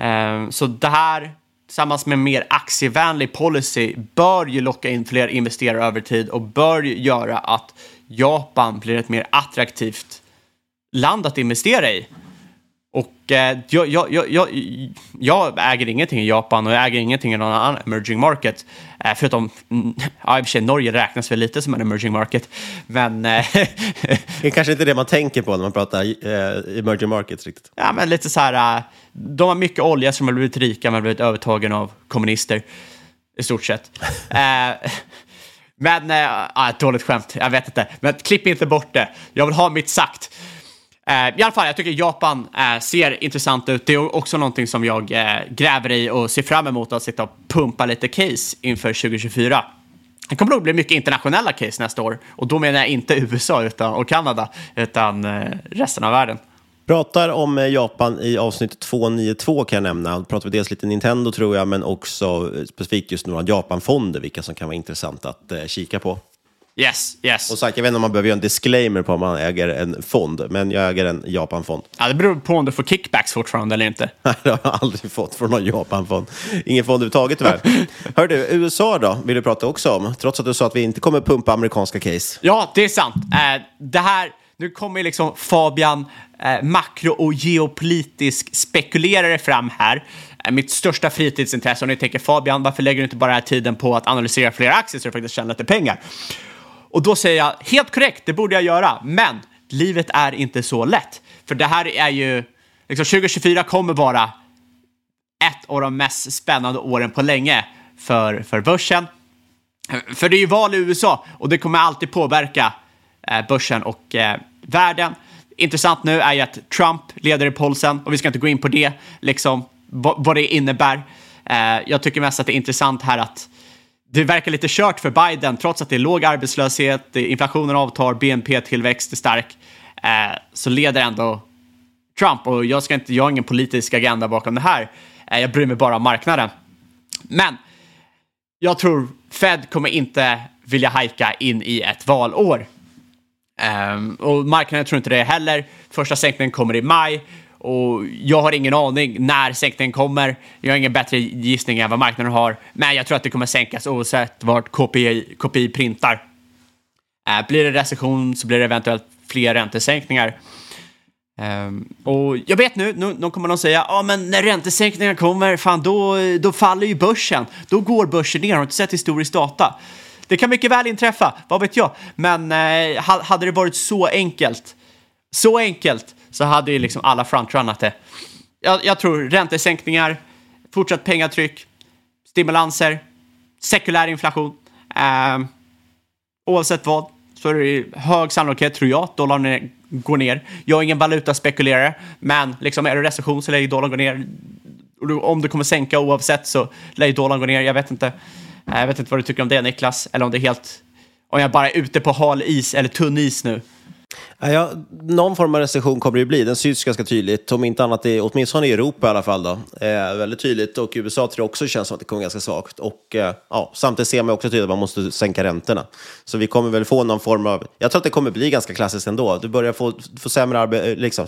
Eh, så det här tillsammans med mer aktievänlig policy bör ju locka in fler investerare över tid och bör ju göra att Japan blir ett mer attraktivt land att investera i. Och eh, jag, jag, jag, jag, äger ingenting i Japan och jag äger ingenting i någon annan emerging market. Eh, förutom, mm, ja i och för sig Norge räknas väl lite som en emerging market. Men... Eh, [laughs] Det är kanske inte det man tänker på när man pratar eh, emerging markets riktigt. ja, men lite så här, eh, de har mycket olja som har blivit rika men blivit övertagen av kommunister. I stort sett. [laughs] Eh, men, ja, ett dåligt skämt, jag vet inte. Men klipp inte bort det. Jag vill ha mitt sagt. Eh, I alla fall, jag tycker Japan eh, ser intressant ut. Det är också någonting som jag eh, gräver i och ser fram emot att sitta och pumpa lite case inför 2024. Det kommer nog bli mycket internationella case nästa år. Och då menar jag inte [laughs] USA utan, och Kanada, utan eh, resten av världen. Pratar om eh, Japan i avsnitt 292 kan jag nämna. Då pratar vi dels lite Nintendo tror jag, men också eh, specifikt just några Japan-fonder, vilka som kan vara intressanta att eh, kika på. Yes, yes. Och sagt, jag vet inte om man behöver göra en disclaimer på om man äger en fond, men jag äger en Japan-fond. Ja, det beror på om du får kickbacks fortfarande eller inte. [laughs] Nej, det har jag aldrig fått från någon Japan-fond. Ingen fond överhuvudtaget tyvärr. [laughs] Hör du, USA då, vill du prata också om? Trots att du sa att vi inte kommer pumpa amerikanska case. Ja, det är sant. Eh, det här, nu kommer liksom Fabian, eh, makro och geopolitisk spekulerare fram här. Eh, mitt största fritidsintresse. Och ni tänker Fabian, varför lägger du inte bara tiden på att analysera fler aktier så du faktiskt tjänar lite pengar? Och då säger jag, helt korrekt, det borde jag göra. Men livet är inte så lätt. För det här är ju, liksom 2024 kommer vara ett av de mest spännande åren på länge för, för börsen. För det är ju val i USA och det kommer alltid påverka eh, börsen och eh, världen. Intressant nu är ju att Trump leder i polsen och vi ska inte gå in på det, liksom vad, vad det innebär. Eh, jag tycker mest att det är intressant här att det verkar lite kört för Biden trots att det är låg arbetslöshet, inflationen avtar, BNP-tillväxt är stark, eh, så leder ändå Trump och jag, ska inte, jag har ingen politisk agenda bakom det här. Eh, jag bryr mig bara om marknaden. Men jag tror Fed kommer inte vilja hajka in i ett valår. Eh, och marknaden tror inte det heller. Första sänkningen kommer i maj och jag har ingen aning när sänkningen kommer. Jag har ingen bättre gissning än vad marknaden har, men jag tror att det kommer sänkas oavsett vart KPI, KPI printar. Eh, blir det recession så blir det eventuellt fler räntesänkningar. Um, och jag vet nu, nu, nu kommer de säga, ja men när räntesänkningar kommer, fan då, då faller ju börsen. Då går börsen ner, har du inte sett historisk data? Det kan mycket väl inträffa, vad vet jag. Men eh, hade det varit så enkelt, så enkelt, så hade ju liksom alla frontrunnat det. Jag, jag tror räntesänkningar, fortsatt pengatryck, stimulanser, sekulär inflation. Eh, oavsett vad så är det hög sannolikhet, tror jag, att dollarn går ner. Jag är ingen valutaspekulerare, men liksom är det recession så lär ju dollarn gå ner. Om det kommer sänka oavsett så lär ju dollarn gå ner. Jag vet inte. Jag vet inte vad du tycker om det, Niklas, eller om det är helt... Om jag bara är ute på hal is eller tunn is nu. Ja, någon form av recession kommer det ju bli. Den syns ganska tydligt. Om inte annat, i, åtminstone i Europa i alla fall. Då. Eh, väldigt tydligt. Och i USA tror jag också känns som att det kommer ganska svagt. Och eh, ja, samtidigt ser man också tydligt att man måste sänka räntorna. Så vi kommer väl få någon form av... Jag tror att det kommer bli ganska klassiskt ändå. Du börjar få, få sämre arbete, liksom.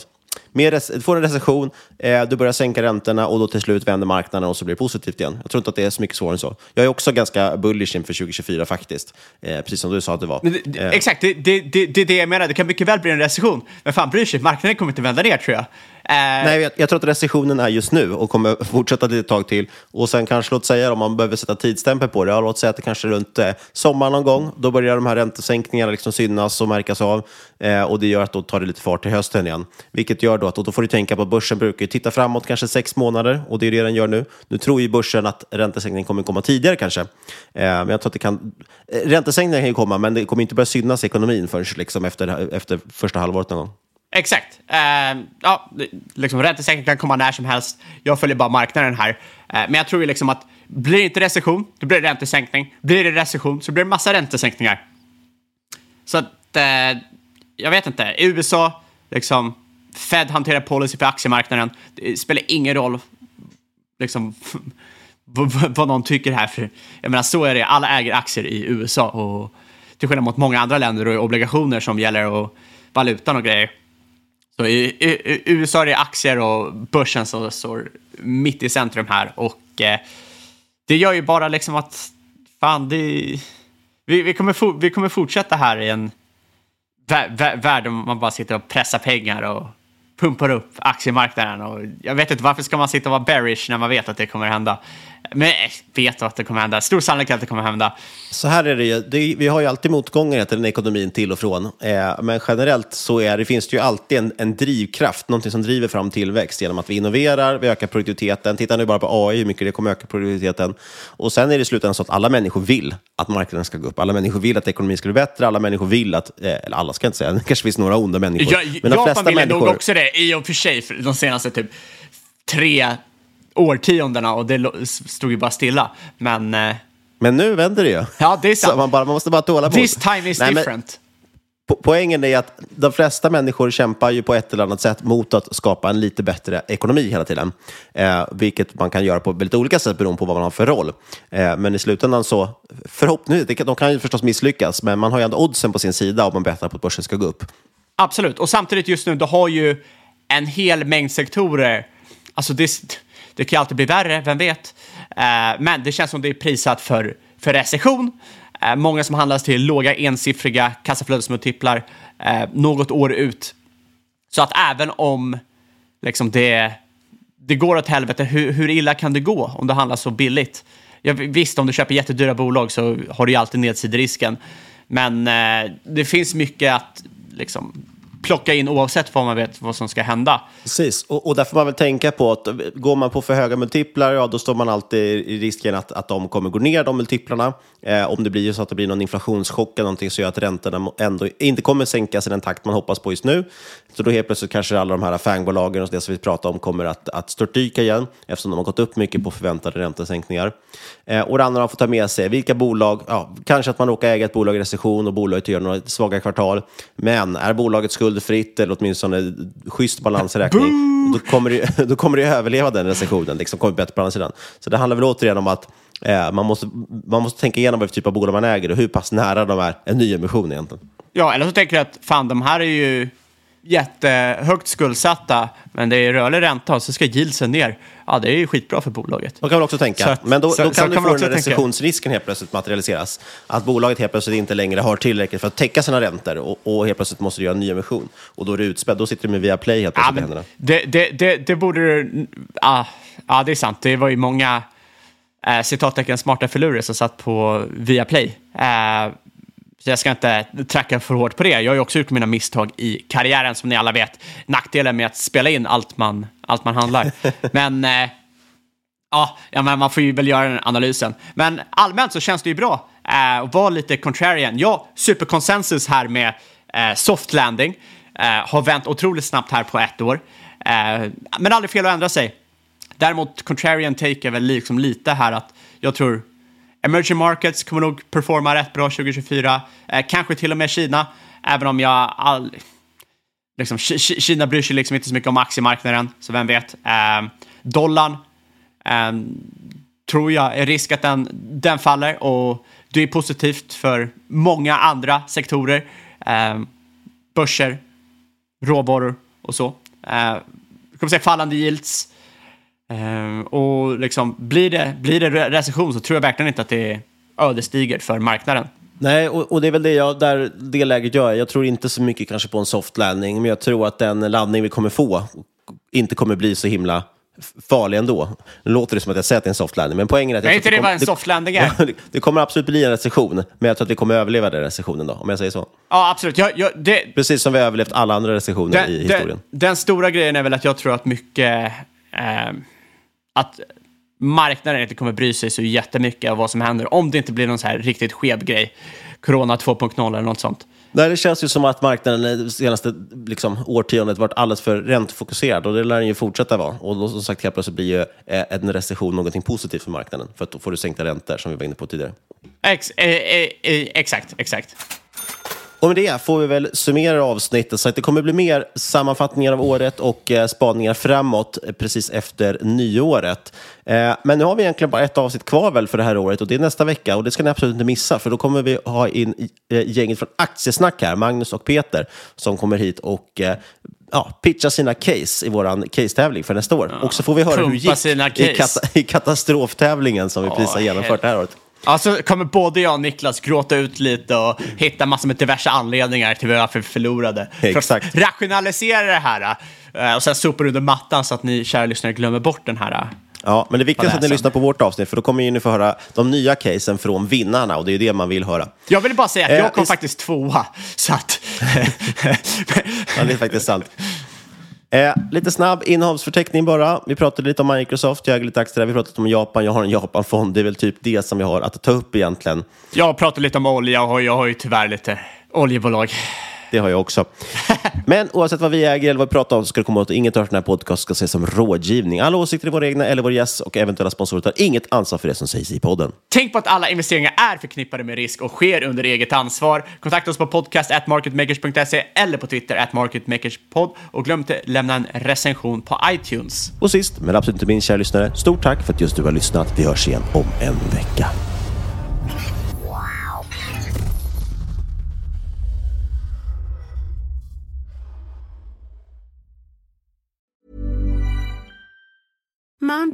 Mer, du får en recession, eh, du börjar sänka räntorna och då till slut vänder marknaden och så blir det positivt igen. Jag tror inte att det är så mycket svårare än så. Jag är också ganska bullish inför 2024 faktiskt. Eh, precis som du sa att det var. Det, Eh, Exakt, det är det, det, det jag menar. Det kan mycket väl bli en recession. Men fan bryr sig, marknaden kommer inte vända ner tror jag. Eh, Nej, jag, jag tror att recessionen är just nu och kommer fortsätta ett litet tag till. Och sen kanske, låt säga om man behöver sätta tidsstämpel på det, ja, låt säga att det kanske är runt eh, sommaren någon gång, då börjar de här räntesänkningarna liksom synas och märkas av. Eh, och det gör att då tar det lite fart till hösten igen. Vilket gör då att, och då får du tänka på att börsen brukar ju titta framåt kanske sex månader och det är det den gör nu. Nu tror ju börsen att räntesänkningen kommer komma tidigare kanske. Eh, men jag tror att det kan, eh, räntesänkningen kan ju komma, men det kommer inte börja synas i ekonomin förrän liksom efter, efter första halvåret någon gång. Exakt. Eh, ja, liksom, räntesänkning kan komma när som helst. Jag följer bara marknaden här. Eh, men jag tror ju liksom att blir det inte recession, då blir det räntesänkning. Blir det recession så blir det massa räntesänkningar. Så att, eh, jag vet inte. I USA, liksom, Fed hanterar policy för aktiemarknaden. Det spelar ingen roll liksom, [laughs] vad, vad någon tycker här. För, jag menar, så är det. Alla äger aktier i USA och till skillnad mot många andra länder och obligationer som gäller och valutan och grejer. Så i, i, i USA är det aktier och börsen som står mitt i centrum här och eh, det gör ju bara liksom att fan, det, vi, vi, kommer for, vi kommer fortsätta här i en värld där man bara sitter och pressar pengar och pumpar upp aktiemarknaden. Och jag vet inte varför ska man sitta och vara bearish när man vet att det kommer hända. Men jag vet att det kommer hända. Stor sannolikhet att det kommer hända. Så här är det ju. Det, vi har ju alltid motgångar till den ekonomin till och från. Eh, men generellt så är, det finns det ju alltid en, en drivkraft, någonting som driver fram tillväxt genom att vi innoverar, vi ökar produktiviteten. Titta nu bara på AI, hur mycket det kommer öka produktiviteten. Och sen är det i slutändan så att alla människor vill att marknaden ska gå upp. Alla människor vill att ekonomin ska bli bättre. Alla människor vill att, eh, eller alla ska jag inte säga, [laughs] det kanske finns några onda människor. Ja, men de Japan flesta ville människor... nog också det, i och för sig, för de senaste typ tre årtiondena och det stod ju bara stilla. Men eh, Men nu vänder det ju. ja, det är Så sant. man, bara, man måste bara tåla This time is Nej, different. Po- Poängen är att de flesta människor kämpar ju på ett eller annat sätt mot att skapa en lite bättre ekonomi hela tiden. Eh, vilket man kan göra på väldigt olika sätt beroende på vad man har för roll. Eh, men i slutändan så, förhoppningsvis, de kan ju förstås misslyckas, men man har ju ändå oddsen på sin sida om man bettar på att börsen ska gå upp. Absolut, och samtidigt just nu, du har ju en hel mängd sektorer. Alltså det, det kan ju alltid bli värre, vem vet? Eh, men det känns som det är prissatt för, för recession. Eh, många som handlas till låga ensiffriga kassaflödesmultiplar eh, något år ut. Så att även om liksom det, det går åt helvete, hur, hur illa kan det gå om det handlar så billigt? Ja, visst, om du köper jättedyra bolag så har du ju alltid nedsiderisken. Men eh, det finns mycket att liksom, plocka in oavsett vad man vet vad som ska hända. Precis, och, och där får man väl tänka på att går man på för höga multiplar, ja då står man alltid i risken att, att de kommer gå ner, de multiplarna. Eh, om det blir så att det blir någon inflationschock eller någonting så gör att räntorna ändå inte kommer sänkas i den takt man hoppas på just nu. Så då helt plötsligt kanske alla de här fangbolagen och det som vi pratar om kommer att, att störtdyka igen eftersom de har gått upp mycket på förväntade räntesänkningar. Eh, och det andra man får ta med sig, vilka bolag, ja, kanske att man råkar äga ett bolag i recession och bolaget gör några svaga kvartal. Men är bolaget skuldfritt eller åtminstone schysst balansräkning, då kommer, det, [laughs] då kommer det överleva den recessionen, liksom kommer bättre på andra sidan. Så det handlar väl återigen om att eh, man, måste, man måste tänka igenom vad för typ av bolag man äger och hur pass nära de är en nyemission egentligen. Ja, eller så tänker jag att fan, de här är ju jättehögt skuldsatta, men det är rörlig ränta och så ska yieldsen ner. Ja, det är ju skitbra för bolaget. Så kan man också tänka. Att- men då, så- då kan du få den recessionsrisken helt plötsligt materialiseras. Att bolaget helt plötsligt inte längre har tillräckligt för att täcka sina räntor och, och helt plötsligt måste du göra en ny emission. Och då är du utspädd. Då sitter du med Viaplay helt Ja, plötsligt i men händerna. det, det, det, det borde du... Ja, ja, det är sant. Det var ju många eh, citattecken smarta filurer som satt på Viaplay. Eh, så jag ska inte tracka för hårt på det. Jag har ju också gjort mina misstag i karriären, som ni alla vet. Nackdelen med att spela in allt man, allt man handlar. [laughs] Men... Eh, Ja, men man får ju väl göra den analysen. Men allmänt så känns det ju bra eh, att vara lite contrarian. Ja, superkonsensus här med eh, soft landing. Eh, har vänt otroligt snabbt här på ett år. Eh, men aldrig fel att ändra sig. Däremot contrarian take är väl liksom lite här att jag tror emerging markets kommer nog performa rätt bra 2024. Eh, kanske till och med Kina, även om jag aldrig... Liksom, Kina bryr sig liksom inte så mycket om aktiemarknaden, så vem vet. Eh, dollarn eh, tror jag är risk att den, den faller och det är positivt för många andra sektorer. Eh, börser, råvaror och så. Eh, vi kommer se fallande yields. Ehm, och liksom, blir, det, blir det re- recession så tror jag verkligen inte att det är ödesdigert för marknaden. Nej, och, och det är väl det, jag, där det läget jag är. Jag tror inte så mycket kanske på en soft landing, men jag tror att den landning vi kommer få inte kommer bli så himla farlig ändå. Nu låter det som att jag säger att det är en soft landing, men poängen är att... jag tror inte att det vad en soft landing är? Det, [laughs] det kommer absolut bli en recession, men jag tror att vi kommer överleva den recessionen då, om jag säger så. Ja, absolut. Jag, jag, det, Precis som vi har överlevt alla andra recessioner den, i den, historien. den stora grejen är väl att jag tror att mycket... Eh, att marknaden inte kommer bry sig så jättemycket av vad som händer om det inte blir någon så här riktigt skev grej. Corona 2.0 eller något sånt. Nej, det känns ju som att marknaden det senaste liksom, årtiondet varit alldeles för räntefokuserad och det lär den ju fortsätta vara. Och då som sagt helt plötsligt blir ju eh, en recession någonting positivt för marknaden. För att då får du sänkta räntor som vi var inne på tidigare. Ex, eh, eh, eh, exakt, exakt. Och med det får vi väl summera avsnittet så att det kommer bli mer sammanfattningar av året och eh, spaningar framåt eh, precis efter nyåret. Eh, men nu har vi egentligen bara ett avsnitt kvar väl för det här året och det är nästa vecka och det ska ni absolut inte missa för då kommer vi ha in gänget från Aktiesnack här, Magnus och Peter, som kommer hit och eh, ja, pitcha sina case i vår case-tävling för nästa år. och så får vi höra hur det gick i, kata- i katastroftävlingen som vi precis har genomfört det här året. Alltså kommer både jag och Niklas gråta ut lite och hitta massor med diverse anledningar till varför vi förlorade. Exakt. För rationalisera det här eh, och sen sopa under mattan så att ni kära lyssnare glömmer bort den här. eh, Ja, men det viktigaste är att ni lyssnar på vårt avsnitt, för då kommer ju ni få höra de nya casen från vinnarna, och det är det man vill höra. Jag vill bara säga att Eh, jag kom is- faktiskt tvåa. Så att... [laughs] Ja, det är faktiskt sant. Eh, lite snabb innehavsförteckning bara. Vi pratade lite om Microsoft, jag äger lite aktier där. Vi pratade om Japan, jag har en Japan-fond. Det är väl typ det som vi har att ta upp egentligen. jag pratade lite om olja och jag har ju tyvärr lite oljebolag. Det har jag också. [laughs] Men oavsett vad vi äger eller vad vi pratar om så ska det komma att inget av den här podcast ska ses som rådgivning. Alla åsikter är våra egna eller vår gäst och eventuella sponsorer tar inget ansvar för det som sägs i podden. Tänk på att alla investeringar är förknippade med risk och sker under eget ansvar. Kontakta oss på podcast marketmakers.se eller på Twitter at marketmakerspod och glöm inte lämna en recension på iTunes. Och sist, men absolut inte minst, kära lyssnare, stort tack för att just du har lyssnat. Vi hörs igen om en vecka.